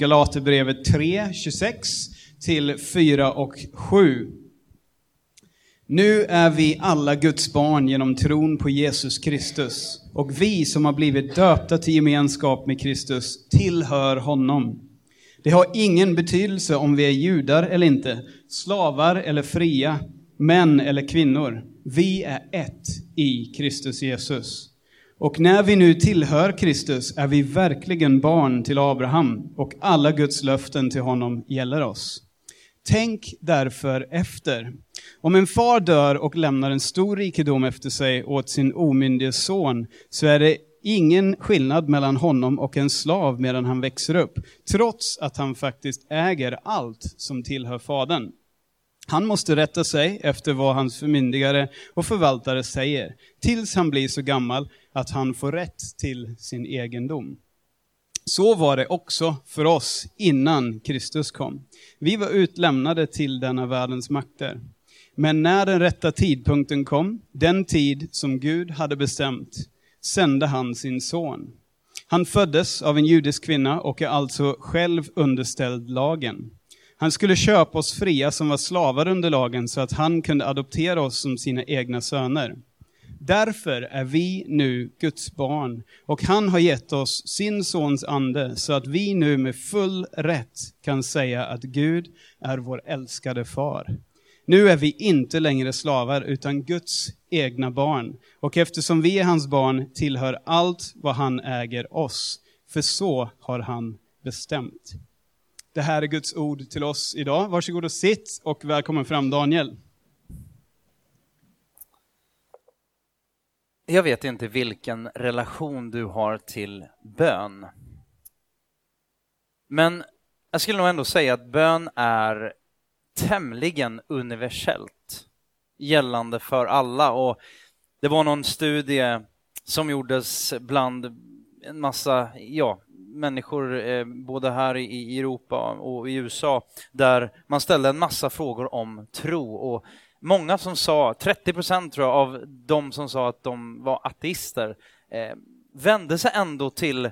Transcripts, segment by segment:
Galaterbrevet 3, 26 till 4 och 7. Nu är vi alla Guds barn genom tron på Jesus Kristus. Och vi som har blivit döpta till gemenskap med Kristus tillhör honom. Det har ingen betydelse om vi är judar eller inte, slavar eller fria, män eller kvinnor. Vi är ett i Kristus Jesus. Och när vi nu tillhör Kristus är vi verkligen barn till Abraham och alla Guds löften till honom gäller oss. Tänk därför efter. Om en far dör och lämnar en stor rikedom efter sig åt sin omyndige son, så är det ingen skillnad mellan honom och en slav medan han växer upp, trots att han faktiskt äger allt som tillhör fadern. Han måste rätta sig efter vad hans förmyndigare och förvaltare säger, tills han blir så gammal att han får rätt till sin egendom. Så var det också för oss innan Kristus kom. Vi var utlämnade till denna världens makter. Men när den rätta tidpunkten kom, den tid som Gud hade bestämt, sände han sin son. Han föddes av en judisk kvinna och är alltså själv underställd lagen. Han skulle köpa oss fria som var slavar under lagen så att han kunde adoptera oss som sina egna söner. Därför är vi nu Guds barn och han har gett oss sin sons ande så att vi nu med full rätt kan säga att Gud är vår älskade far. Nu är vi inte längre slavar utan Guds egna barn och eftersom vi är hans barn tillhör allt vad han äger oss, för så har han bestämt. Det här är Guds ord till oss idag. Varsågod och sitt och välkommen fram Daniel. Jag vet inte vilken relation du har till bön. Men jag skulle nog ändå säga att bön är tämligen universellt gällande för alla. Och det var någon studie som gjordes bland en massa ja, människor, eh, både här i Europa och i USA, där man ställde en massa frågor om tro. Och många som sa, 30 procent tror jag, av de som sa att de var ateister, eh, vände sig ändå till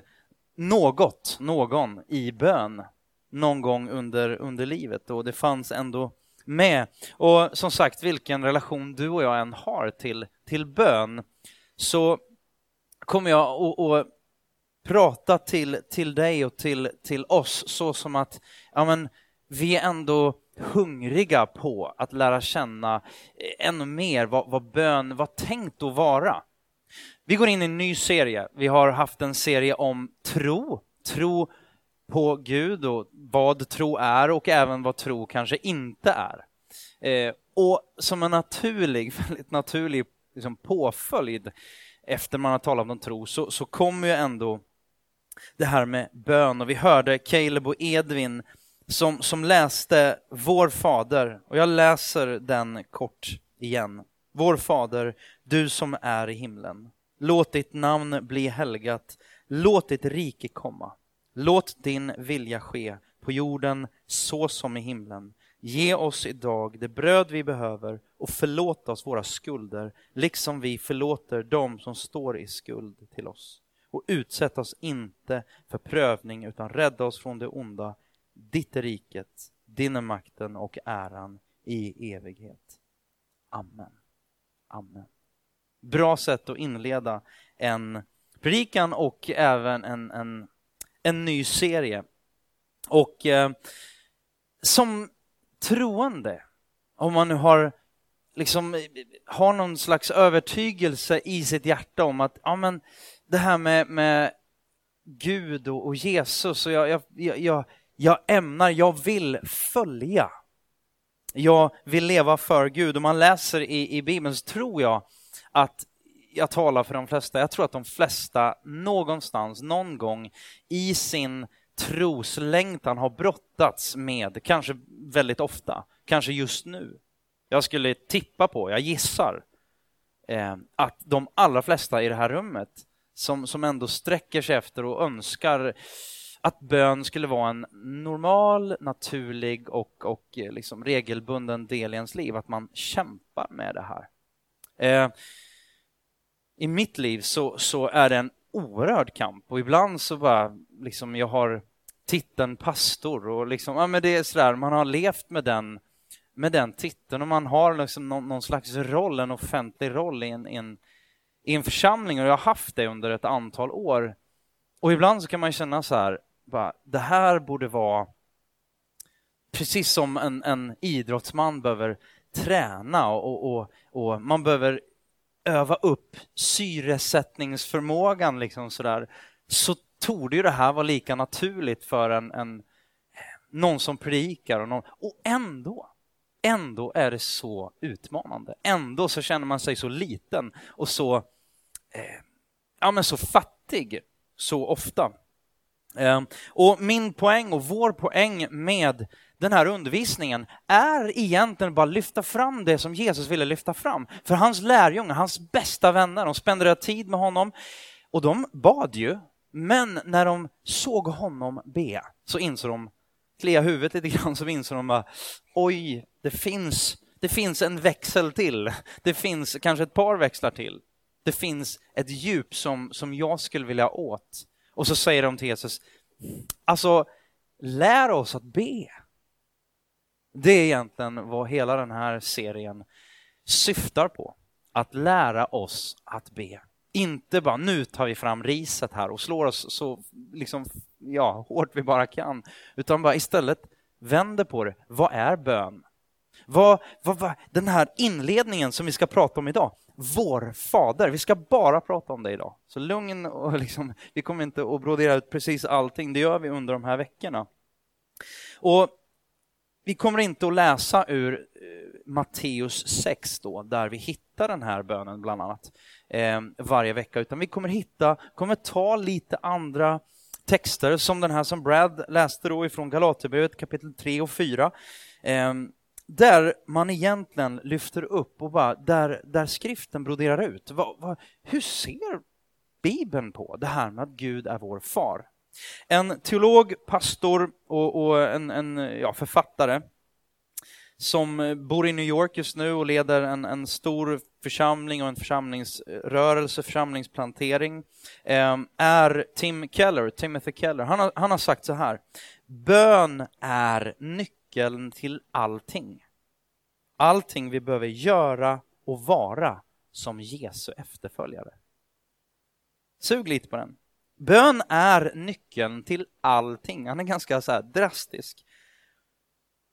något, någon, i bön någon gång under, under livet och det fanns ändå med. Och som sagt, vilken relation du och jag än har till, till bön så kommer jag att prata till, till dig och till, till oss så som att ja, men, vi är ändå hungriga på att lära känna ännu mer vad, vad bön var tänkt att vara. Vi går in i en ny serie. Vi har haft en serie om tro, tro på Gud och vad tro är och även vad tro kanske inte är. Eh, och som en naturlig, väldigt naturlig liksom påföljd efter man har talat om tro så, så kommer ju ändå det här med bön och vi hörde Caleb och Edvin som, som läste Vår Fader och jag läser den kort igen. Vår Fader, du som är i himlen. Låt ditt namn bli helgat. Låt ditt rike komma. Låt din vilja ske på jorden så som i himlen. Ge oss idag det bröd vi behöver och förlåt oss våra skulder, liksom vi förlåter dem som står i skuld till oss. Och utsätt oss inte för prövning, utan rädda oss från det onda. Ditt är riket, din är makten och äran i evighet. Amen. Amen. Bra sätt att inleda en predikan och även en, en, en ny serie. Och eh, som troende, om man nu har liksom har någon slags övertygelse i sitt hjärta om att ja, men det här med, med Gud och, och Jesus och jag, jag, jag, jag ämnar, jag vill följa. Jag vill leva för Gud. Om man läser i, i Bibeln så tror jag att jag talar för de flesta. Jag tror att de flesta någonstans, någon gång i sin troslängtan har brottats med, kanske väldigt ofta, kanske just nu. Jag skulle tippa på, jag gissar, eh, att de allra flesta i det här rummet som, som ändå sträcker sig efter och önskar att bön skulle vara en normal, naturlig och, och eh, liksom regelbunden del i ens liv, att man kämpar med det här. Eh, I mitt liv så, så är det en oerhörd kamp och ibland så bara, liksom jag har titeln pastor och liksom, ja men det är sådär, man har levt med den, med den titeln och man har liksom någon, någon slags roll, en offentlig roll i en, i, en, i en församling och jag har haft det under ett antal år. Och ibland så kan man känna så här, bara, det här borde vara precis som en, en idrottsman behöver träna och, och, och, man behöver öva upp syresättningsförmågan liksom sådär, så torde ju det här vara lika naturligt för en, en någon som predikar och, någon, och ändå, ändå är det så utmanande. Ändå så känner man sig så liten och så, eh, ja men så fattig så ofta. Eh, och min poäng och vår poäng med den här undervisningen är egentligen bara lyfta fram det som Jesus ville lyfta fram. För hans lärjungar, hans bästa vänner, de spenderade tid med honom och de bad ju, men när de såg honom be så insåg de, klia huvudet lite grann, så insåg de bara, oj, det finns, det finns en växel till. Det finns kanske ett par växlar till. Det finns ett djup som, som jag skulle vilja åt. Och så säger de till Jesus, alltså lär oss att be. Det är egentligen vad hela den här serien syftar på. Att lära oss att be. Inte bara nu tar vi fram riset här och slår oss så liksom, ja, hårt vi bara kan, utan bara istället vänder på det. Vad är bön? Vad, vad, vad, den här inledningen som vi ska prata om idag, vår fader, vi ska bara prata om det idag. Så lugn och liksom, vi kommer inte att brodera ut precis allting, det gör vi under de här veckorna. Och vi kommer inte att läsa ur eh, Matteus 6 då, där vi hittar den här bönen bland annat eh, varje vecka, utan vi kommer hitta, kommer ta lite andra texter som den här som Brad läste då ifrån Galaterbrevet kapitel 3 och 4. Eh, där man egentligen lyfter upp och bara, där, där skriften broderar ut. Va, va, hur ser Bibeln på det här med att Gud är vår far? En teolog, pastor och, och en, en ja, författare som bor i New York just nu och leder en, en stor församling och en församlingsrörelse, församlingsplantering, ehm, är Tim Keller, Timothy Keller. Han har, han har sagt så här, bön är nyckeln till allting. Allting vi behöver göra och vara som Jesu efterföljare. Sug lite på den. Bön är nyckeln till allting. Han är ganska så drastisk.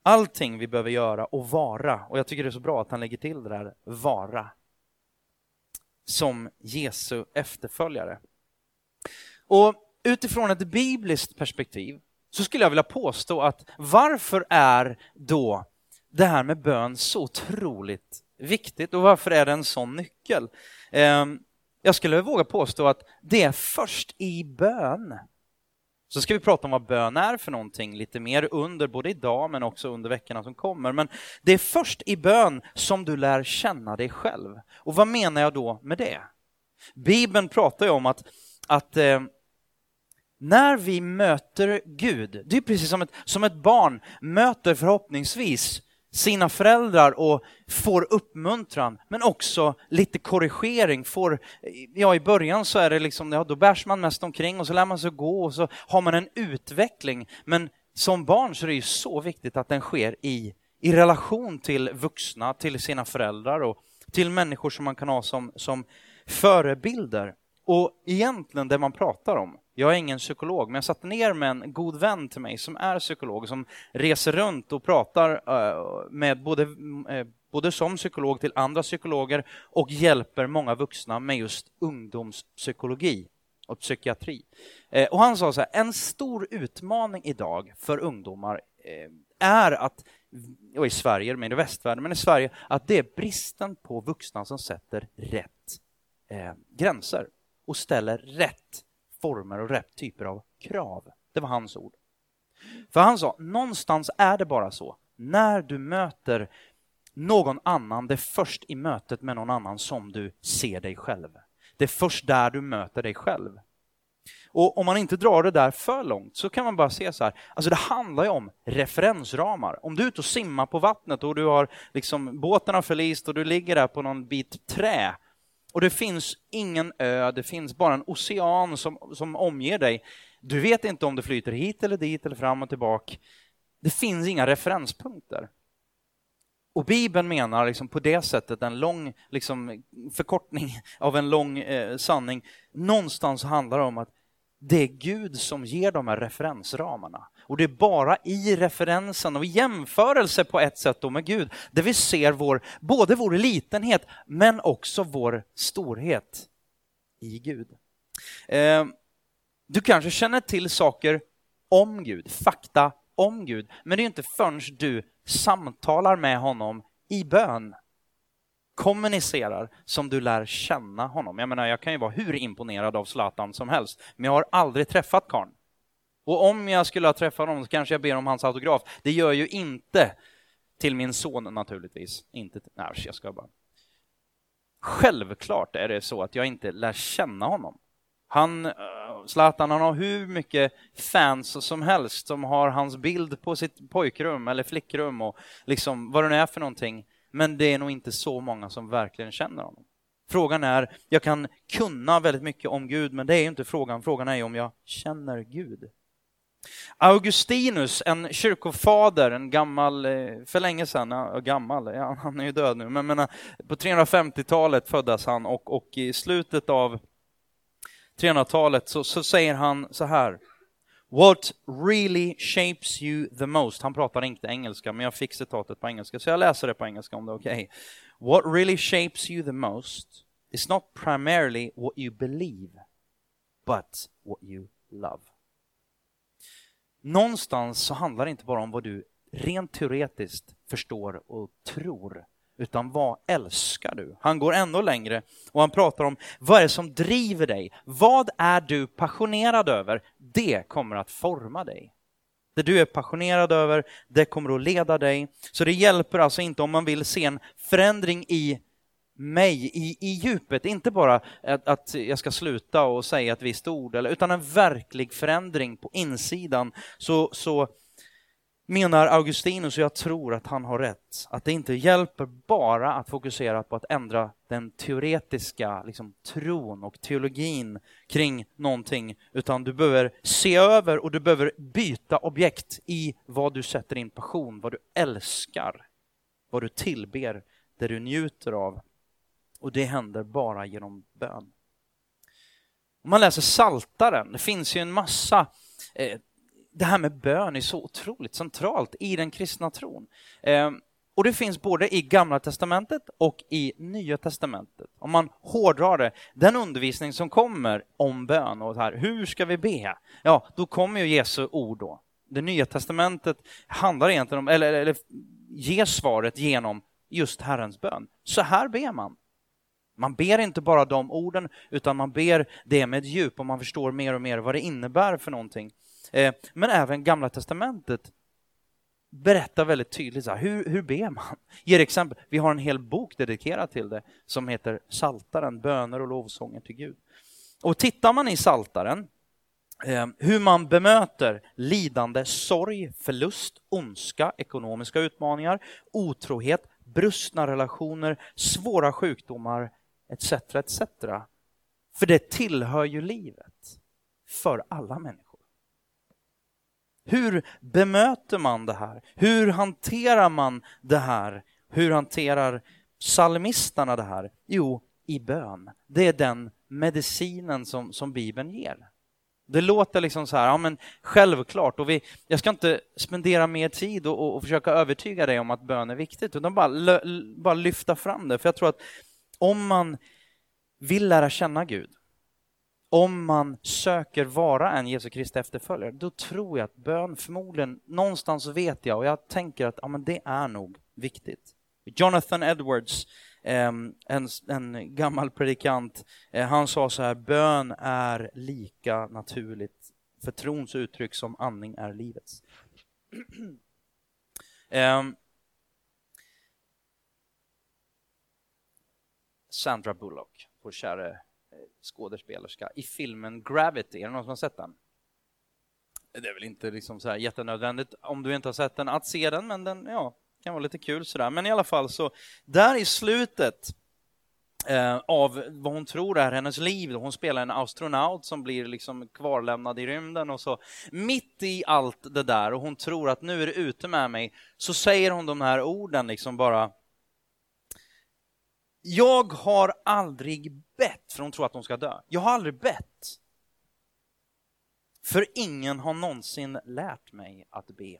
Allting vi behöver göra och vara, och jag tycker det är så bra att han lägger till det där, vara, som Jesu efterföljare. Och utifrån ett bibliskt perspektiv så skulle jag vilja påstå att varför är då det här med bön så otroligt viktigt och varför är det en sån nyckel? Ehm, jag skulle våga påstå att det är först i bön. Så ska vi prata om vad bön är för någonting lite mer under både idag men också under veckorna som kommer. Men det är först i bön som du lär känna dig själv. Och vad menar jag då med det? Bibeln pratar ju om att, att eh, när vi möter Gud, det är precis som ett, som ett barn möter förhoppningsvis sina föräldrar och får uppmuntran, men också lite korrigering. Får, ja, I början så är det liksom, ja, då bärs man mest omkring och så lär man sig gå och så har man en utveckling. Men som barn så är det ju så viktigt att den sker i, i relation till vuxna, till sina föräldrar och till människor som man kan ha som, som förebilder. Och egentligen det man pratar om, jag är ingen psykolog, men jag satte ner med en god vän till mig som är psykolog, som reser runt och pratar eh, med både, mm, eh, både som psykolog till andra psykologer och hjälper många vuxna med just ungdomspsykologi och psykiatri. Eh, och han sa så här, en stor utmaning idag för ungdomar är att, och i Sverige, men i västvärlden, men i Sverige, att det är bristen på vuxna som sätter rätt eh, gränser och ställer rätt former och rätt typer av krav. Det var hans ord. För han sa, någonstans är det bara så, när du möter någon annan, det är först i mötet med någon annan som du ser dig själv. Det är först där du möter dig själv. Och om man inte drar det där för långt så kan man bara se så här, alltså det handlar ju om referensramar. Om du är ute och simmar på vattnet och du har liksom båten har förlist och du ligger där på någon bit trä och det finns ingen ö, det finns bara en ocean som, som omger dig. Du vet inte om det flyter hit eller dit eller fram och tillbaka. Det finns inga referenspunkter. Och Bibeln menar liksom på det sättet en lång liksom, förkortning av en lång eh, sanning. Någonstans handlar det om att det är Gud som ger de här referensramarna. Och det är bara i referensen och jämförelse på ett sätt då med Gud, där vi ser vår, både vår litenhet men också vår storhet i Gud. Eh, du kanske känner till saker om Gud, fakta om Gud, men det är inte förrän du samtalar med honom i bön, kommunicerar, som du lär känna honom. Jag menar, jag kan ju vara hur imponerad av Zlatan som helst, men jag har aldrig träffat karln. Och om jag skulle ha träffat honom så kanske jag ber om hans autograf. Det gör jag ju inte till min son naturligtvis. Inte till, nej, jag ska bara. Självklart är det så att jag inte lär känna honom. Han, eh, Zlatan, han har hur mycket fans som helst som har hans bild på sitt pojkrum eller flickrum och liksom vad det nu är för någonting. Men det är nog inte så många som verkligen känner honom. Frågan är, jag kan kunna väldigt mycket om Gud, men det är inte frågan. Frågan är om jag känner Gud. Augustinus, en kyrkofader, en gammal, eh, för länge sedan, ja, gammal, ja, han är ju död nu, men, menar, eh, på 350-talet föddes han och, och i slutet av 300-talet så, så säger han så här. What really shapes you the most? Han pratar inte engelska, men jag fick citatet på engelska, så jag läser det på engelska om det är okej. Okay. What really shapes you the most is not primarily what you believe, but what you love. Någonstans så handlar det inte bara om vad du rent teoretiskt förstår och tror, utan vad älskar du? Han går ännu längre och han pratar om vad är det som driver dig? Vad är du passionerad över? Det kommer att forma dig. Det du är passionerad över, det kommer att leda dig. Så det hjälper alltså inte om man vill se en förändring i mig i, i djupet, inte bara att, att, jag ska sluta och säga ett visst ord, eller, utan en verklig förändring på insidan, så, så menar Augustinus, och jag tror att han har rätt, att det inte hjälper bara att fokusera på att ändra den teoretiska liksom, tron och teologin kring någonting, utan du behöver se över och du behöver byta objekt i vad du sätter in passion, vad du älskar, vad du tillber, det du njuter av. Och det händer bara genom bön. Om man läser Saltaren, det finns ju en massa eh, det här med bön är så otroligt centralt i den kristna tron. Ehm, och det finns både i Gamla Testamentet och i Nya Testamentet. Om man hårdrar det, den undervisning som kommer om bön och här, hur ska vi be? Ja, då kommer ju Jesu ord då. Det Nya Testamentet handlar egentligen om, eller, eller ger svaret genom just Herrens bön. Så här ber man. Man ber inte bara de orden, utan man ber det med djup och man förstår mer och mer vad det innebär för någonting. Eh, men även Gamla Testamentet berättar väldigt tydligt så här, hur, hur ber man? Ger exempel. Vi har en hel bok dedikerad till det som heter Saltaren, böner och lovsånger till Gud. Och tittar man i Saltaren eh, hur man bemöter lidande, sorg, förlust, ondska, ekonomiska utmaningar, otrohet, brustna relationer, svåra sjukdomar etc. etc. För det tillhör ju livet för alla människor. Hur bemöter man det här? Hur hanterar man det här? Hur hanterar psalmisterna det här? Jo, i bön. Det är den medicinen som, som Bibeln ger. Det låter liksom så här, ja men självklart, och vi, jag ska inte spendera mer tid och, och, och försöka övertyga dig om att bön är viktigt, utan bara, bara lyfta fram det. För jag tror att om man vill lära känna Gud, om man söker vara en Jesu Kristi efterföljare, då tror jag att bön förmodligen, någonstans vet jag och jag tänker att ja, men det är nog viktigt. Jonathan Edwards, ehm, en, en gammal predikant, eh, han sa så här, bön är lika naturligt för trons uttryck som andning är livets. Ehm, Sandra Bullock vår kära skådespelerska i filmen Gravity. Är det någon som har sett den? Det är väl inte liksom så här jättenödvändigt om du inte har sett den att se den, men den ja, kan vara lite kul sådär. Men i alla fall så, där i slutet eh, av vad hon tror är hennes liv. Hon spelar en astronaut som blir liksom kvarlämnad i rymden och så mitt i allt det där och hon tror att nu är det ute med mig så säger hon de här orden liksom bara jag har aldrig bett, för hon tror att hon ska dö. Jag har aldrig bett. För ingen har någonsin lärt mig att be.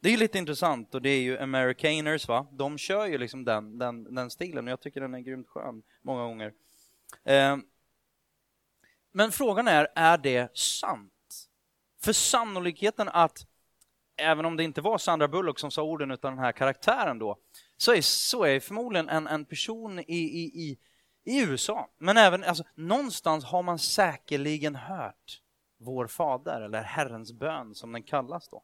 Det är lite intressant och det är ju Americaners, va? De kör ju liksom den, den, den stilen och jag tycker den är grymt skön många gånger. Eh, men frågan är, är det sant? För sannolikheten att, även om det inte var Sandra Bullock som sa orden utan den här karaktären då, så är, så är förmodligen en, en person i, i, i, i USA, men även alltså, någonstans har man säkerligen hört vår fader, eller Herrens bön som den kallas då.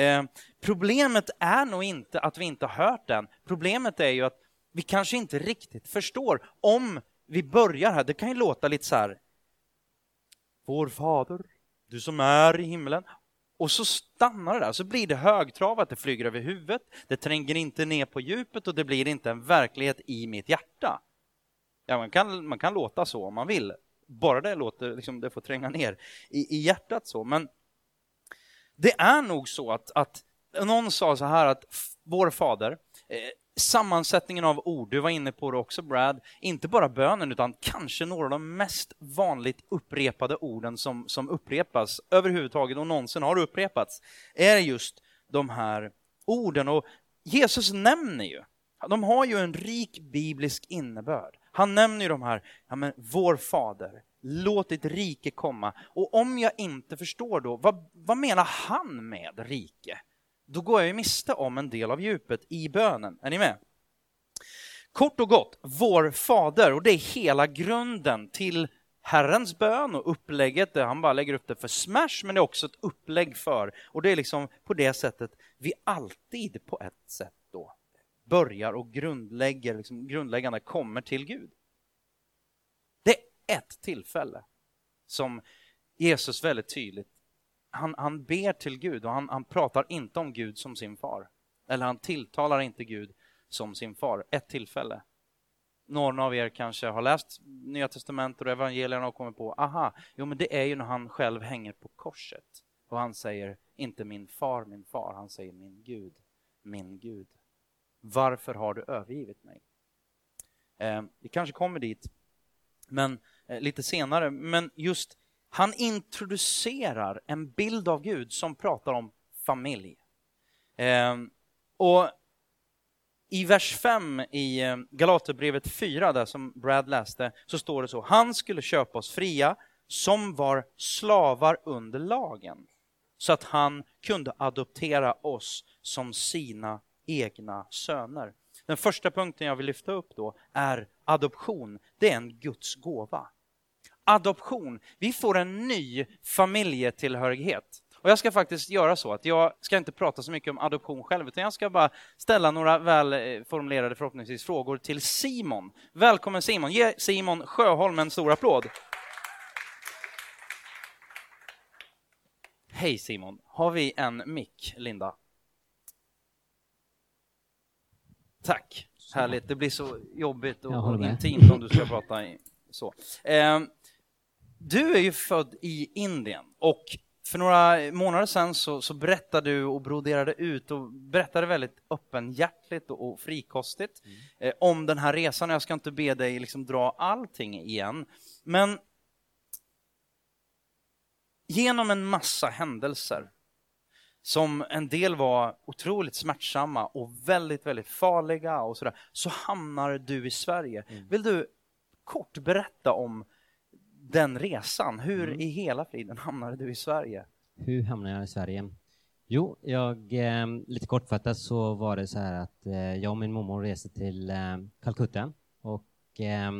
Eh, problemet är nog inte att vi inte har hört den. Problemet är ju att vi kanske inte riktigt förstår om vi börjar här. Det kan ju låta lite så här. Vår fader, du som är i himlen. Och så stannar det där, så blir det högtravat, det flyger över huvudet, det tränger inte ner på djupet och det blir inte en verklighet i mitt hjärta. Ja, man kan, man kan låta så om man vill, bara det låter, liksom, det får tränga ner i, i hjärtat så. Men det är nog så att, att någon sa så här att vår fader, eh, sammansättningen av ord, du var inne på det också Brad, inte bara bönen utan kanske några av de mest vanligt upprepade orden som, som upprepas överhuvudtaget och någonsin har upprepats, är just de här orden. Och Jesus nämner ju, de har ju en rik biblisk innebörd. Han nämner ju de här, ja men vår fader, låt ditt rike komma. Och om jag inte förstår då, vad, vad menar han med rike? Då går jag ju miste om en del av djupet i bönen. Är ni med? Kort och gott, vår fader, och det är hela grunden till Herrens bön och upplägget, där han bara lägger upp det för smash, men det är också ett upplägg för, och det är liksom på det sättet vi alltid på ett sätt då börjar och grundlägger, liksom grundläggande kommer till Gud Det är ett tillfälle som Jesus väldigt tydligt, han, han ber till Gud och han, han pratar inte om Gud som sin far. Eller han tilltalar inte Gud som sin far. Ett tillfälle. Någon av er kanske har läst Nya Testamentet och evangelierna och kommit på, aha, jo men det är ju när han själv hänger på korset. Och han säger inte min far, min far, han säger min Gud, min Gud. Varför har du övergivit mig? Eh, vi kanske kommer dit, men Eh, lite senare. Men just han introducerar en bild av Gud som pratar om familj. Eh, och i vers 5 i ehm, Galaterbrevet 4, där som Brad läste, så står det så. Han skulle köpa oss fria som var slavar under lagen, så att han kunde adoptera oss som sina egna söner. Den första punkten jag vill lyfta upp då är adoption. Det är en Guds gåva adoption. Vi får en ny familjetillhörighet. Och jag ska faktiskt göra så att jag ska inte prata så mycket om adoption själv, utan jag ska bara ställa några väl eh, förhoppningsvis frågor till Simon. Välkommen Simon! Ge Simon Sjöholm en stor applåd. Hej Simon! Har vi en mick, Linda? Tack! Härligt, det blir så jobbigt och intimt om du ska prata i, så. Eh, du är ju född i Indien och för några månader sedan så, så berättade du och broderade ut och berättade väldigt öppenhjärtligt och, och frikostigt mm. eh, om den här resan. Jag ska inte be dig liksom dra allting igen, men genom en massa händelser som en del var otroligt smärtsamma och väldigt, väldigt farliga och sådär, så hamnar du i Sverige. Mm. Vill du kort berätta om den resan. Hur mm. i hela friden hamnade du i Sverige? Hur hamnade jag i Sverige? Jo, jag, eh, lite kortfattat så var det så här att eh, jag och min mormor reste till eh, Calcutta och eh,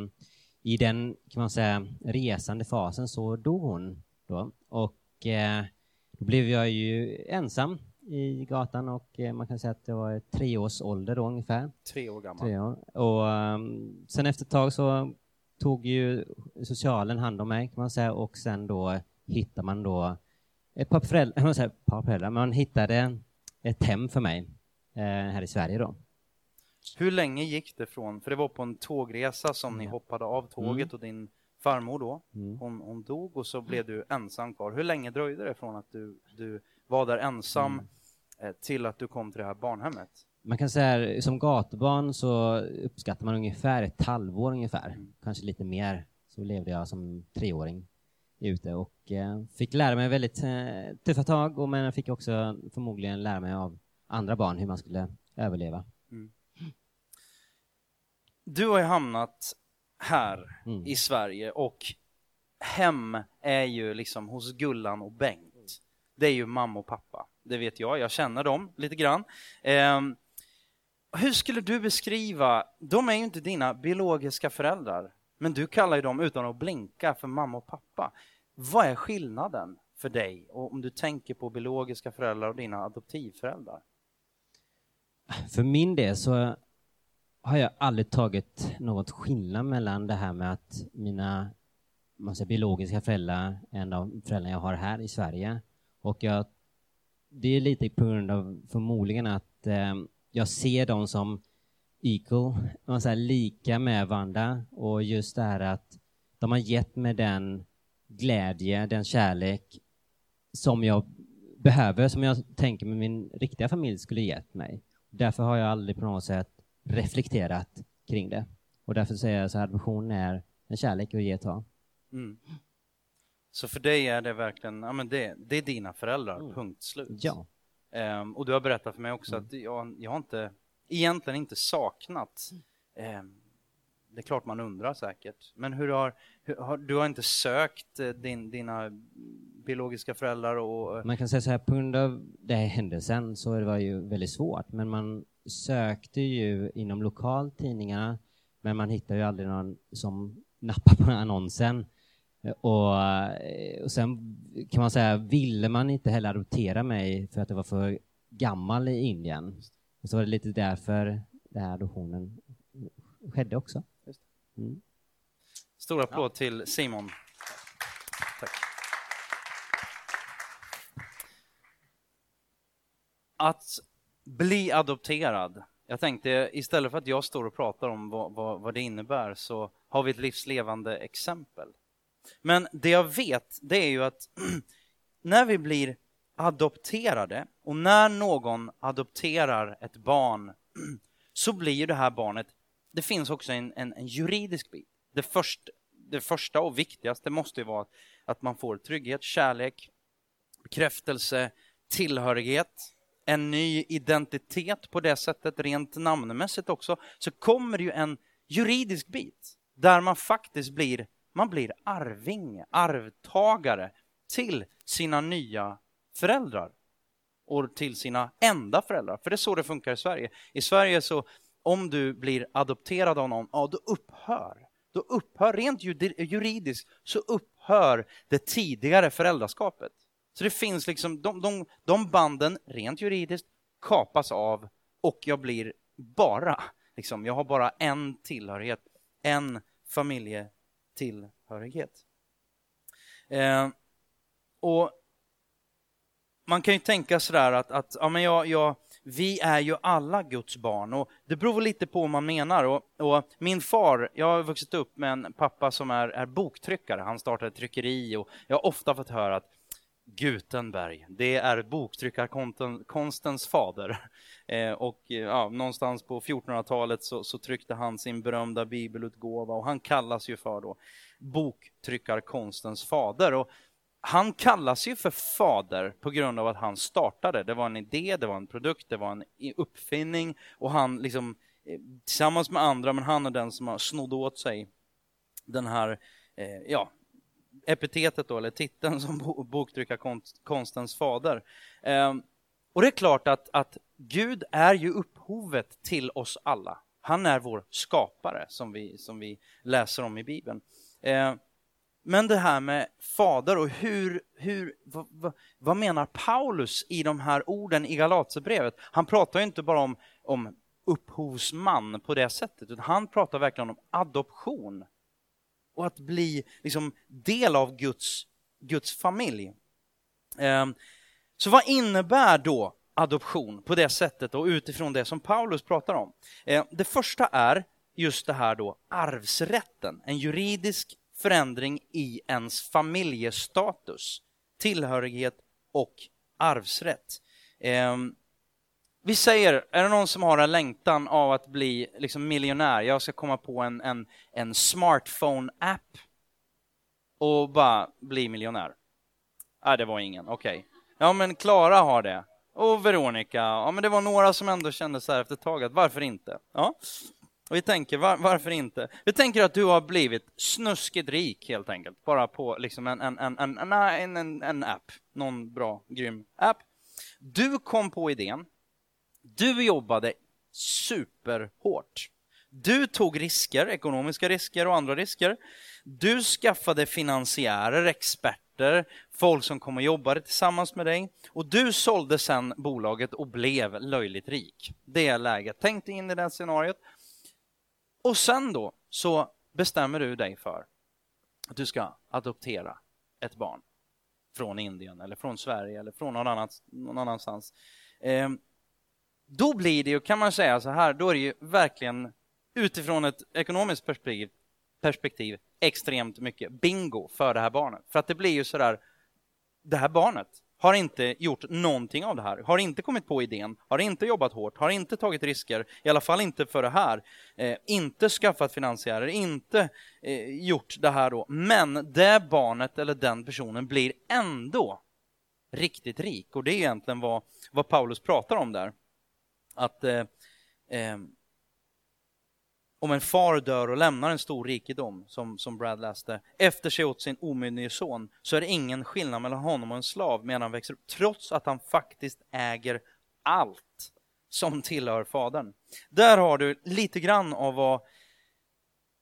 i den, kan man säga, resande fasen så dog hon då och eh, då blev jag ju ensam i gatan och eh, man kan säga att det var tre års ålder då ungefär. Tre år gammal. Tre år. Och um, sen efter ett tag så tog ju socialen hand om mig kan man säga och sen då hittar man då ett par föräldrar, man säga, par föräldrar, man hittade ett hem för mig eh, här i Sverige då. Hur länge gick det från, för det var på en tågresa som ni Ja. hoppade av tåget Mm. och din farmor då, Mm. hon, hon dog och så blev du ensam kvar. Hur länge dröjde det från att du, du var där ensam Mm. eh, till att du kom till det här barnhemmet? Man kan säga som gatubarn så uppskattar man ungefär ett halvår ungefär, Mm. kanske lite mer. Så levde jag som treåring ute och eh, fick lära mig väldigt eh, tuffa tag, och, men jag fick också förmodligen lära mig av andra barn hur man skulle överleva. Du har ju hamnat här Mm. i Sverige och hem är ju liksom hos Gullan och Bengt. Det är ju mamma och pappa. Det vet jag, jag känner dem lite grann. Ehm, hur skulle du beskriva, de är ju inte dina biologiska föräldrar, men du kallar ju dem utan att blinka för mamma och pappa. Vad är skillnaden för dig och om du tänker på biologiska föräldrar och dina adoptivföräldrar? För min del så har jag aldrig tagit något skillnad mellan det här med att mina man säger, biologiska föräldrar är en av föräldrarna jag har här i Sverige. Och jag, det är lite på grund av förmodligen att eh, jag ser dem som equal, man säger, lika med varandra och just det här att de har gett mig den glädje, den kärlek som jag behöver, som jag tänker med min riktiga familj skulle gett mig. Därför har jag aldrig på något sätt reflekterat kring det. Och därför säger jag så här, adoption är en kärlek att ge och ta. Mm. Så för dig är det verkligen, ja men det, det är dina föräldrar, Mm. punkt slut. Ja. Ehm, och du har berättat för mig också Mm. att jag, jag har inte, egentligen inte saknat, ehm, det är klart man undrar säkert, men hur har, hur har du har inte sökt eh, din, dina biologiska föräldrar och, Man kan säga så här, på grund av den här händelsen så det var ju väldigt svårt, men man sökte ju inom lokaltidningarna, men man hittade ju aldrig någon som nappade på annonsen. Och, och sen kan man säga, ville man inte heller adoptera mig för att jag var för gammal i Indien. Och så var det lite därför den här adoptionen skedde också. Mm. Stor applåd till Simon. Tack. Att bli adopterad. Jag tänkte istället för att jag står och pratar om vad, vad, vad det innebär så har vi ett livslevande exempel. Men det jag vet, det är ju att när vi blir adopterade och när någon adopterar ett barn så blir ju det här barnet, det finns också en, en, en juridisk bit. Det, först, det första och viktigaste måste ju vara att man får trygghet, kärlek, bekräftelse, tillhörighet, en ny identitet på det sättet, rent namnmässigt också, så kommer det ju en juridisk bit där man faktiskt blir, man blir arvinge, arvtagare till sina nya föräldrar och till sina enda föräldrar. För det är så det funkar i Sverige. I Sverige så om du blir adopterad av någon, ja då upphör, då upphör rent juridiskt så upphör det tidigare föräldraskapet. Så det finns liksom, de, de, de banden rent juridiskt kapas av och jag blir bara, liksom, jag har bara en tillhörighet, en familje tillhörighet. Eh, och man kan ju tänka sådär att, att ja, men jag, jag, vi är ju alla Guds barn och det beror lite på vad man menar. Och, och min far, jag har vuxit upp med en pappa som är, är boktryckare, han startade ett tryckeri och jag har ofta fått höra att Gutenberg, det är boktryckarkonstens fader. Eh, och eh, ja, någonstans på 1400-talet så, så tryckte han sin berömda bibelutgåva och han kallas ju för då boktryckarkonstens fader. Och han kallas ju för fader på grund av att han startade. Det var en idé, det var en produkt, det var en uppfinning och han liksom eh, tillsammans med andra, men han är den som har snodd åt sig den här, eh, ja, epitetet då, eller titeln som boktryckarkonstens fader. Ehm, och det är klart att, att Gud är ju upphovet till oss alla. Han är vår skapare som vi, som vi läser om i Bibeln. Ehm, men det här med fader och hur, hur vad, vad, vad menar Paulus i de här orden i Galaterbrevet? Han pratar ju inte bara om, om upphovsman på det sättet, utan han pratar verkligen om adoption och att bli liksom del av Guds, Guds familj. Ehm, så vad innebär då adoption på det sättet och utifrån det som Paulus pratar om. Ehm, det första är just det här då arvsrätten, en juridisk förändring i ens familjestatus, tillhörighet och arvsrätt. Ehm, vi säger, är det någon som har en längtan av att bli liksom miljonär? Jag ska komma på en, en, en smartphone-app och bara bli miljonär. Nej, det var ingen. Okej. Okay. Ja, men Klara har det. Och Veronica. Ja, men det var några som ändå kände så här efter ett tag att varför inte? Ja. Och vi tänker, var, varför inte? Vi tänker att du har blivit snuskigt rik helt enkelt. Bara på liksom en, en, en, en, en, en, en app. Någon bra, grym app. Du kom på idén. Du jobbade superhårt. Du tog risker, ekonomiska risker och andra risker. Du skaffade finansiärer, experter, folk som kom och jobbade tillsammans med dig och du sålde sen bolaget och blev löjligt rik. Det är läget. Tänk dig in i det scenariot. Och sen då så bestämmer du dig för att du ska adoptera ett barn från Indien eller från Sverige eller från någon, annans, någon annanstans. Ehm, då blir det ju, kan man säga så här, då är det ju verkligen utifrån ett ekonomiskt perspektiv, perspektiv extremt mycket bingo för det här barnet. För att det blir ju sådär, det här barnet har inte gjort någonting av det här, har inte kommit på idén, har inte jobbat hårt, har inte tagit risker, i alla fall inte för det här, eh, inte skaffat finansiärer, inte eh, gjort det här då. Men det barnet eller den personen blir ändå riktigt rik och det är egentligen vad, vad Paulus pratar om där. Att eh, eh om en far dör och lämnar en stor rikedom, som, som Brad läste, efter sig åt sin omyndige son, så är det ingen skillnad mellan honom och en slav medan han växer upp, trots att han faktiskt äger allt som tillhör fadern. Där har du lite grann av vad,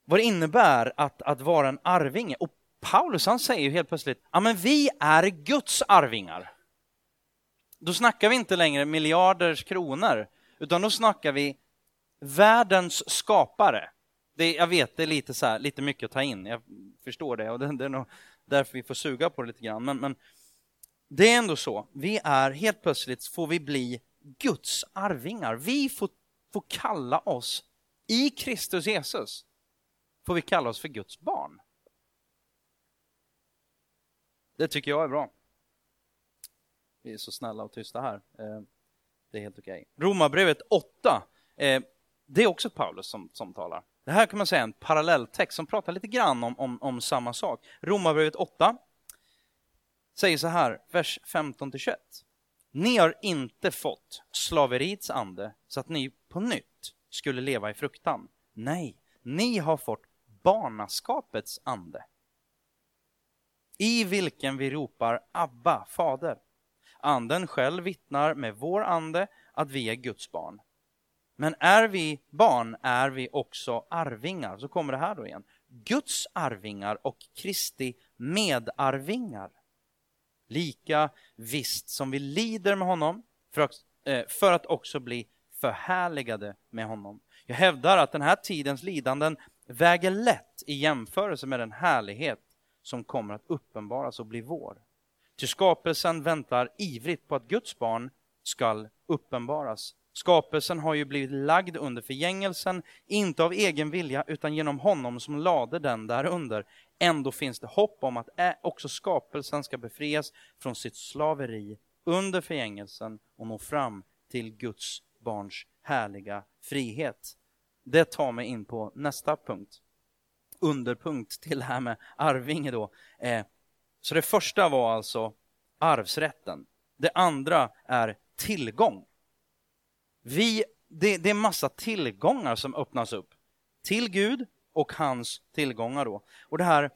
vad det innebär att, att vara en arvinge. Och Paulus han säger ju helt plötsligt, ja men vi är Guds arvingar. Då snackar vi inte längre miljarders kronor, utan då snackar vi världens skapare. Det, jag vet, det är lite, så här, lite mycket att ta in, jag förstår det och det, det är nog därför vi får suga på det lite grann. Men, men det är ändå så, vi är helt plötsligt får vi bli Guds arvingar. Vi får, får kalla oss, i Kristus Jesus, får vi kalla oss för Guds barn. Det tycker jag är bra. Vi är så snälla och tysta här. Eh, det är helt okej. Okay. Romarbrevet 8 eh, det är också Paulus som, som talar. Det här kan man säga är en parallelltext som pratar lite grann om, om, om samma sak. Romarbrevet 8 säger så här, vers 15-21. Ni har inte fått slaveriets ande så att ni på nytt skulle leva i fruktan. Nej, ni har fått barnaskapets ande. I vilken vi ropar Abba, Fader. Anden själv vittnar med vår ande att vi är Guds barn. Men är vi barn är vi också arvingar. Så kommer det här då igen. Guds arvingar och Kristi medarvingar. Lika visst som vi lider med honom för att, eh, för att också bli förhärligade med honom. Jag hävdar att den här tidens lidanden väger lätt i jämförelse med den härlighet som kommer att uppenbaras och bli vår. Till skapelsen väntar ivrigt på att Guds barn skall uppenbaras. Skapelsen har ju blivit lagd under förgängelsen, inte av egen vilja utan genom honom som lade den därunder. Ändå finns det hopp om att också skapelsen ska befrias från sitt slaveri under förgängelsen och nå fram till Guds barns härliga frihet. Det tar mig in på nästa punkt. Underpunkt till det här med arvinge då. Eh, så det första var alltså arvsrätten. Det andra är tillgång. Vi, det, det är massa tillgångar som öppnas upp till Gud och hans tillgångar då. Och det här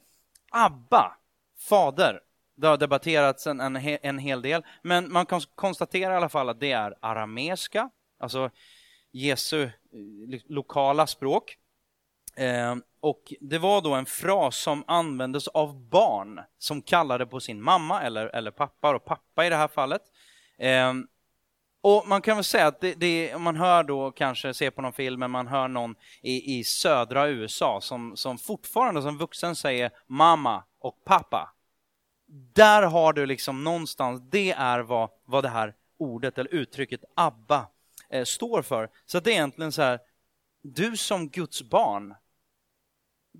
Abba, fader, det har debatterats en, en, en hel del, men man kan konstatera i alla fall att det är arameiska, alltså Jesu eh, lokala språk. Eh, och det var då en fras som användes av barn som kallade på sin mamma eller, eller pappa, och pappa i det här fallet. Eh, och man kan väl säga att det, det, man hör då kanske, ser på någon film, men man hör någon i, i södra USA som, som fortfarande som vuxen säger mamma och pappa. Där har du liksom någonstans, det är vad, vad det här ordet eller uttrycket Abba eh, står för. Så det är egentligen så här, du som Guds barn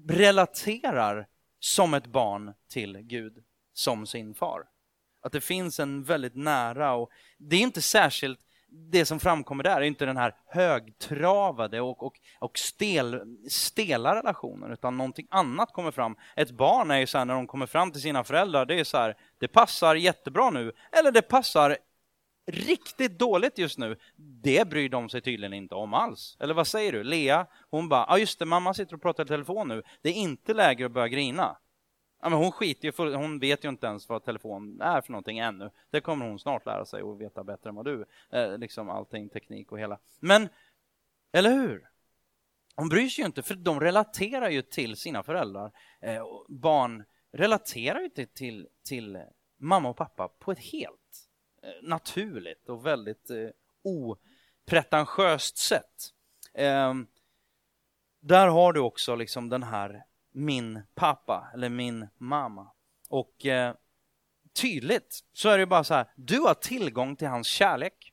relaterar som ett barn till Gud som sin far. Att det finns en väldigt nära och det är inte särskilt det som framkommer där är inte den här högtravade och, och, och stel, stela relationen, utan någonting annat kommer fram. Ett barn är ju så här, när de kommer fram till sina föräldrar, det är så här, det passar jättebra nu, eller det passar riktigt dåligt just nu. Det bryr de sig tydligen inte om alls. Eller vad säger du? Lea, hon bara, ja ah, just det, mamma sitter och pratar i telefon nu. Det är inte läge att börja grina. Ja, men hon skiter ju, för, hon vet ju inte ens vad telefon är för någonting ännu. Det kommer hon snart lära sig och veta bättre än vad du. Eh, liksom allting, teknik och hela. Men, eller hur? Hon bryr sig ju inte, för de relaterar ju till sina föräldrar. Eh, barn relaterar ju till, till, till mamma och pappa på ett helt Eh, naturligt och väldigt eh, opretentiöst sätt. Eh, där har du också liksom den här min pappa eller min mamma. Och eh, tydligt så är det bara så här, du har tillgång till hans kärlek.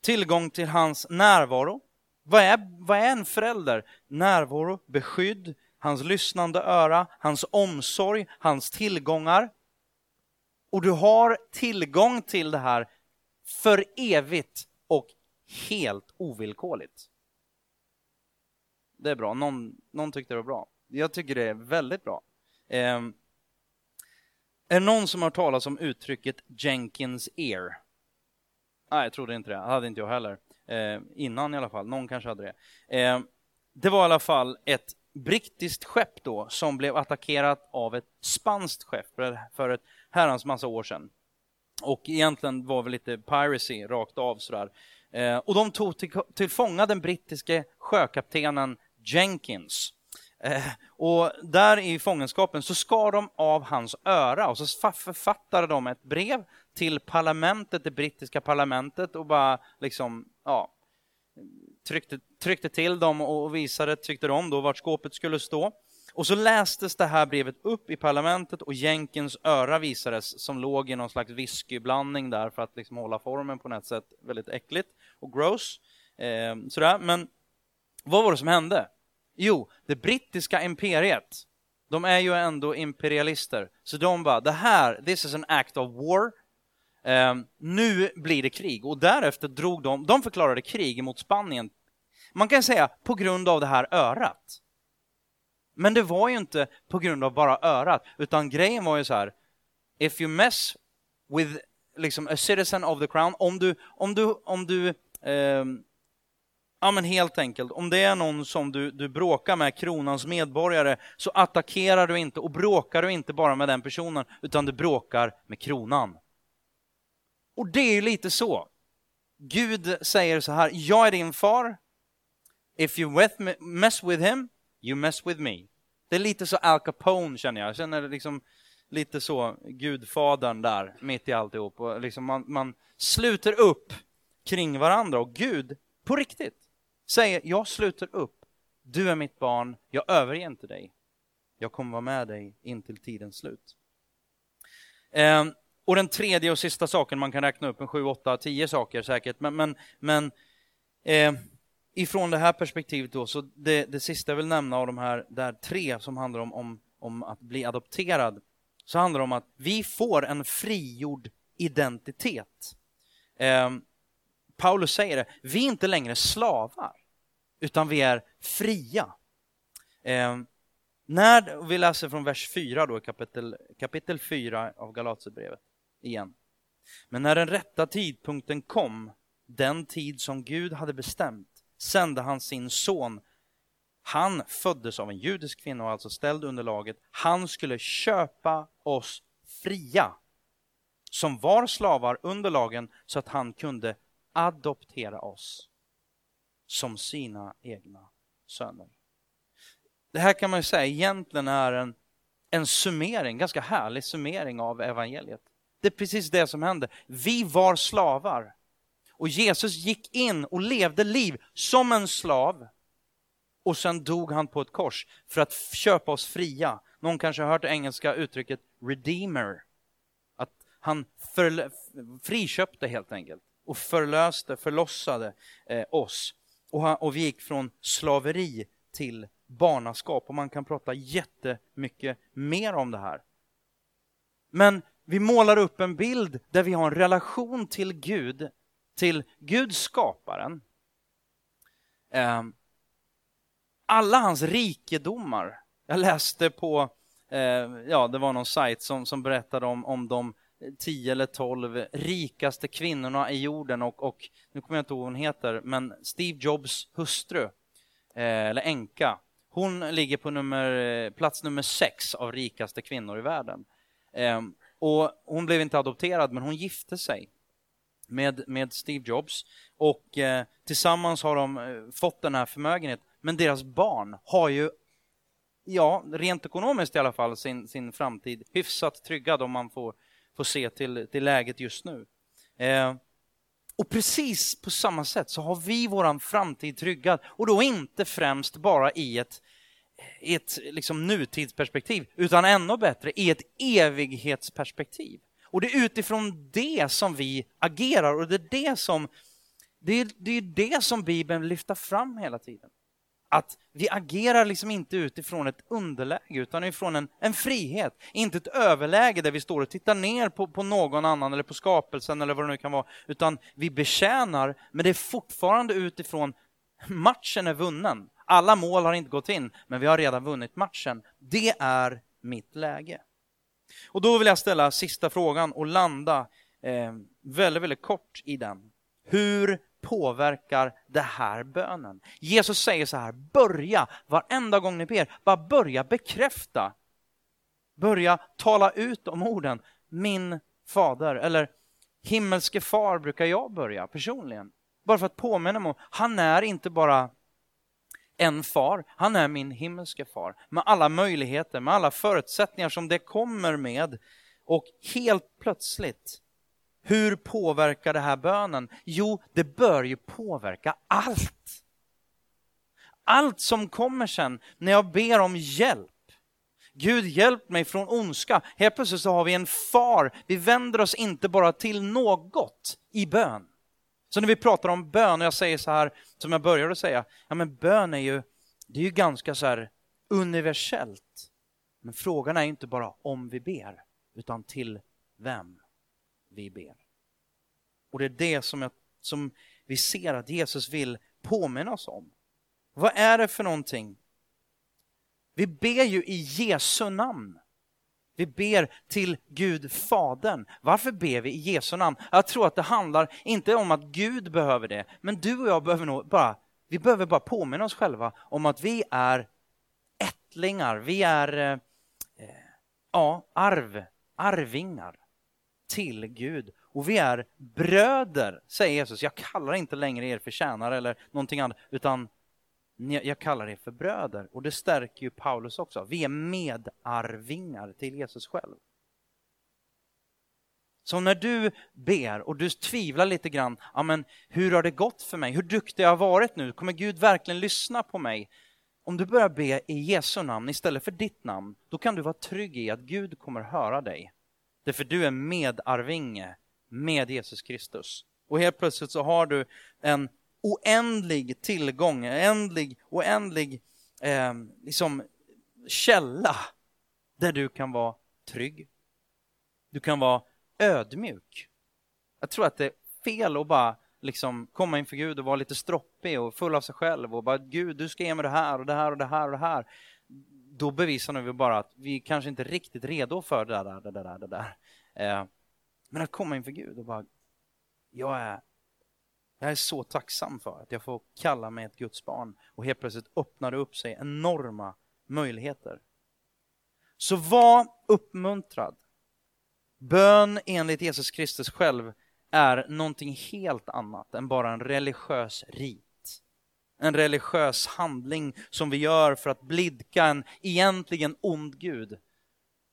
Tillgång till hans närvaro. Vad är, vad är en förälder? Närvaro, beskydd, hans lyssnande öra, hans omsorg, hans tillgångar. Och du har tillgång till det här för evigt och helt ovillkorligt. Det är bra, någon, någon tyckte det var bra. Jag tycker det är väldigt bra. Eh, är det någon som har talat om uttrycket Jenkins ear? Nej, jag trodde inte det. Det hade inte jag heller. Eh, innan i alla fall. Någon kanske hade det. Eh, det var i alla fall ett brittiskt skepp då som blev attackerat av ett spanskt skepp för ett herrans massa år sedan. Och egentligen var väl lite piracy rakt av sådär. Eh, och de tog till, till fånga den brittiske sjökaptenen Jenkins. Eh, och där i fångenskapen så skar de av hans öra och så författade de ett brev till parlamentet, det brittiska parlamentet och bara liksom, ja, tryckte, tryckte till dem och visade, tyckte de då, vart skåpet skulle stå. Och så lästes det här brevet upp i parlamentet och jänkens öra visades som låg i någon slags whiskyblandning där för att liksom hålla formen på något sätt väldigt äckligt och gross. Eh, sådär. Men vad var det som hände? Jo, det brittiska imperiet, de är ju ändå imperialister. Så de bara, det här, this is an act of war. Ehm, nu blir det krig. Och därefter drog de, de förklarade krig mot Spanien. Man kan säga på grund av det här örat. Men det var ju inte på grund av bara örat, utan grejen var ju så här, if you mess with liksom a citizen of the crown, om du, om du, om du eh, Ja men helt enkelt, om det är någon som du, du bråkar med, kronans medborgare, så attackerar du inte och bråkar du inte bara med den personen, utan du bråkar med kronan. Och det är ju lite så. Gud säger så här, jag är din far. If you mess with him, you mess with me. Det är lite så Al Capone känner jag. Jag känner liksom lite så Gudfadern där, mitt i alltihop. Och liksom man, man sluter upp kring varandra och Gud, på riktigt, säger jag sluter upp. Du är mitt barn, jag överger inte dig. Jag kommer vara med dig in till tidens slut. Eh, och den tredje och sista saken, man kan räkna upp en sju, åtta, tio saker säkert, men, men, men eh, ifrån det här perspektivet då, så det, det sista jag vill nämna av de här där tre som handlar om, om, om att bli adopterad, så handlar det om att vi får en frigjord identitet. Eh, Paulus säger det, vi är inte längre slavar, utan vi är fria. Eh, när vi läser från vers 4 då, kapitel, kapitel 4 av Galaterbrevet igen. Men när den rätta tidpunkten kom, den tid som Gud hade bestämt, sände han sin son. Han föddes av en judisk kvinna och alltså ställd under laget. Han skulle köpa oss fria, som var slavar under lagen, så att han kunde adoptera oss som sina egna söner. Det här kan man ju säga egentligen är en, en summering, ganska härlig summering av evangeliet. Det är precis det som hände. Vi var slavar och Jesus gick in och levde liv som en slav och sen dog han på ett kors för att köpa oss fria. Någon kanske har hört det engelska uttrycket redeemer. han friköpte helt enkelt och förlöste, förlossade eh, oss. Och, han, och vi gick från slaveri till barnaskap och man kan prata jättemycket mer om det här. Men vi målar upp en bild där vi har en relation till Gud, till Gud skaparen. Eh, alla hans rikedomar. Jag läste på, eh, ja det var någon sajt som, som berättade om, om de 10 eller 12 rikaste kvinnorna i jorden och, och nu kommer jag inte ihåg vad hon heter, men Steve Jobs hustru, eh, eller änka, hon ligger på nummer, plats nummer sex av rikaste kvinnor i världen. Och hon blev inte adopterad, men hon gifte sig med, med Steve Jobs och eh, tillsammans har de eh, fått den här förmögenheten. Men deras barn har ju, ja, rent ekonomiskt i alla fall, sin, sin framtid hyfsat tryggad om man får, får se till, till läget just nu. Eh, och precis på samma sätt så har vi våran framtid tryggad och då inte främst bara i ett, i ett liksom nutidsperspektiv utan ännu bättre i ett evighetsperspektiv. Och det är utifrån det som vi agerar och det är det som, det är, det, är det som Bibeln lyfter fram hela tiden. Att vi agerar liksom inte utifrån ett underläge utan utifrån en, en frihet. Inte ett överläge där vi står och tittar ner på, på någon annan eller på skapelsen eller vad det nu kan vara. Utan vi betjänar, men det är fortfarande utifrån matchen är vunnen. Alla mål har inte gått in, men vi har redan vunnit matchen. Det är mitt läge. Och då vill jag ställa sista frågan och landa eh, väldigt, väldigt kort i den. Hur påverkar det här bönen? Jesus säger så här, börja varenda gång ni ber, bara börja bekräfta. Börja tala ut om orden, min fader, eller himmelske far brukar jag börja personligen. Bara för att påminna mig om, han är inte bara en far, han är min himmelske far med alla möjligheter, med alla förutsättningar som det kommer med. Och helt plötsligt, hur påverkar det här bönen? Jo, det bör ju påverka allt. Allt som kommer sen när jag ber om hjälp. Gud hjälp mig från ondska. Helt plötsligt så har vi en far. Vi vänder oss inte bara till något i bön. Så när vi pratar om bön, och jag säger så här, som jag började säga, ja men bön är ju, det är ju ganska så här universellt. Men frågan är inte bara om vi ber, utan till vem vi ber. Och det är det som, jag, som vi ser att Jesus vill påminna oss om. Vad är det för någonting? Vi ber ju i Jesu namn. Vi ber till Gud Fadern. Varför ber vi i Jesu namn? Jag tror att det handlar inte om att Gud behöver det, men du och jag behöver nog bara, vi behöver bara påminna oss själva om att vi är ättlingar, vi är eh, eh ja, arv, arvingar till Gud. Och vi är bröder, säger Jesus. Jag kallar inte längre er för tjänare eller någonting annat, utan jag kallar er för bröder. Och det stärker ju Paulus också. Vi är medarvingar till Jesus själv. Så när du ber och du tvivlar lite grann, ja men hur har det gått för mig? Hur duktig jag har varit nu? Kommer Gud verkligen lyssna på mig? Om du börjar be i Jesu namn istället för ditt namn, då kan du vara trygg i att Gud kommer höra dig. Därför du är medarvinge med Jesus Kristus. Och helt plötsligt så har du en oändlig tillgång, oändlig, oändlig eh, liksom källa där du kan vara trygg. Du kan vara ödmjuk. Jag tror att det är fel att bara liksom komma inför Gud och vara lite stroppig och full av sig själv och bara Gud, du ska ge mig det här och det här och det här och det här. Då bevisar vi bara att vi kanske inte är riktigt redo för det där, det där, det där. Det där. Eh, men att komma inför Gud och bara, jag är jag är så tacksam för att jag får kalla mig ett Guds barn och helt plötsligt öppnar det upp sig enorma möjligheter. Så var uppmuntrad. Bön enligt Jesus Kristus själv är någonting helt annat än bara en religiös rit. En religiös handling som vi gör för att blidka en egentligen ond Gud.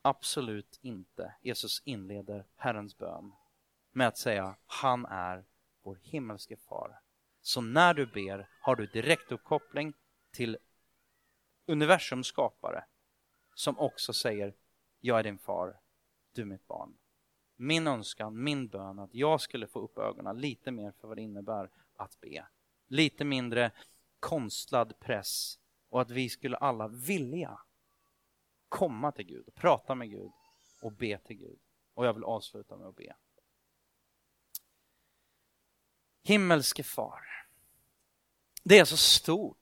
Absolut inte. Jesus inleder Herrens bön med att säga han är vår himmelske far. Så när du ber har du direktuppkoppling till universums skapare som också säger jag är din far, du är mitt barn. min önskan, min bön att jag skulle få upp ögonen lite mer för vad det innebär att be. Lite mindre konstlad press och att vi skulle alla vilja komma till Gud, prata med Gud och be till Gud. Och jag vill avsluta med att be. Himmelske far, det är så stort.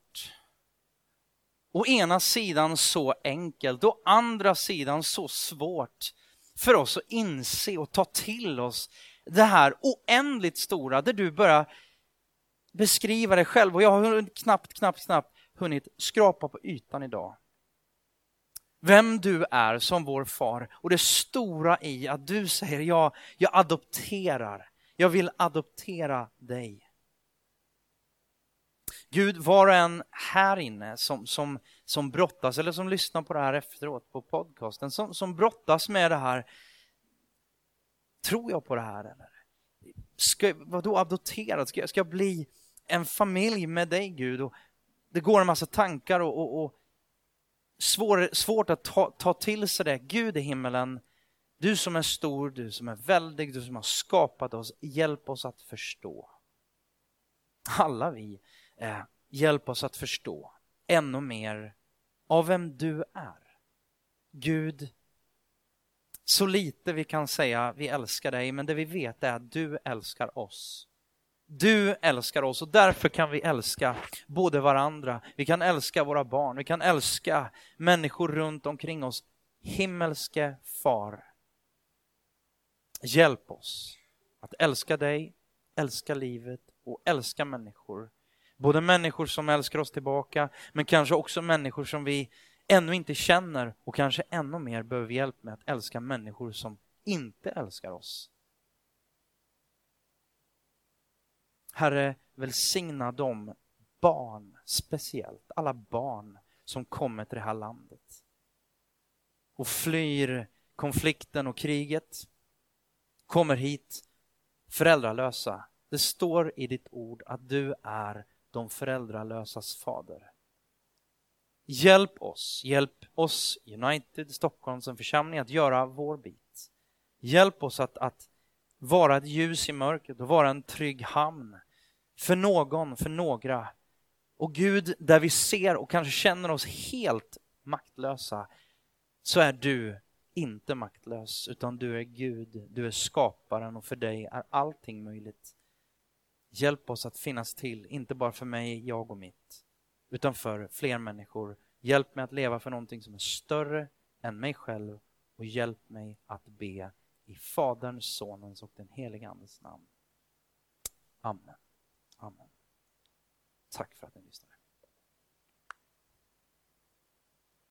Å ena sidan så enkelt, å andra sidan så svårt för oss att inse och ta till oss det här oändligt stora där du börjar beskriva dig själv och jag har knappt, knappt, knappt hunnit skrapa på ytan idag. Vem du är som vår far och det stora i att du säger ja, jag adopterar. Jag vill adoptera dig. Gud, var och en här inne som, som, som brottas eller som lyssnar på det här efteråt på podcasten, som, som brottas med det här. Tror jag på det här eller? Ska, vadå adopterad? Ska, ska jag bli en familj med dig Gud? Och det går en massa tankar och, och, och svår, svårt att ta, ta till sig det. Gud i himmelen, du som är stor, du som är väldig, du som har skapat oss, hjälp oss att förstå. Alla vi, eh, hjälp oss att förstå ännu mer av vem du är. Gud, så lite vi kan säga vi älskar dig, men det vi vet är att du älskar oss. Du älskar oss och därför kan vi älska både varandra, vi kan älska våra barn, vi kan älska människor runt omkring oss. Himmelske far, hjälp oss att älska dig, älska livet och älska människor. Både människor som älskar oss tillbaka, men kanske också människor som vi ännu inte känner och kanske ännu mer behöver hjälp med att älska människor som inte älskar oss. Herre, välsigna de barn speciellt, alla barn som kommer till det här landet och flyr konflikten och kriget, kommer hit föräldralösa. Det står i ditt ord att du är de föräldralösas fader. Hjälp oss, hjälp oss United Stockholm som församling att göra vår bit. Hjälp oss att, att vara ett ljus i mörkret och vara en trygg hamn för någon, för några. Och Gud, där vi ser och kanske känner oss helt maktlösa, så är du inte maktlös, utan du är Gud, du är skaparen och för dig är allting möjligt. Hjälp oss att finnas till, inte bara för mig, jag och mitt, utan för fler människor. Hjälp mig att leva för någonting som är större än mig själv och hjälp mig att be i Faderns, Sonens och den helige Andes namn. Amen. Amen. Tack för att ni lyssnade.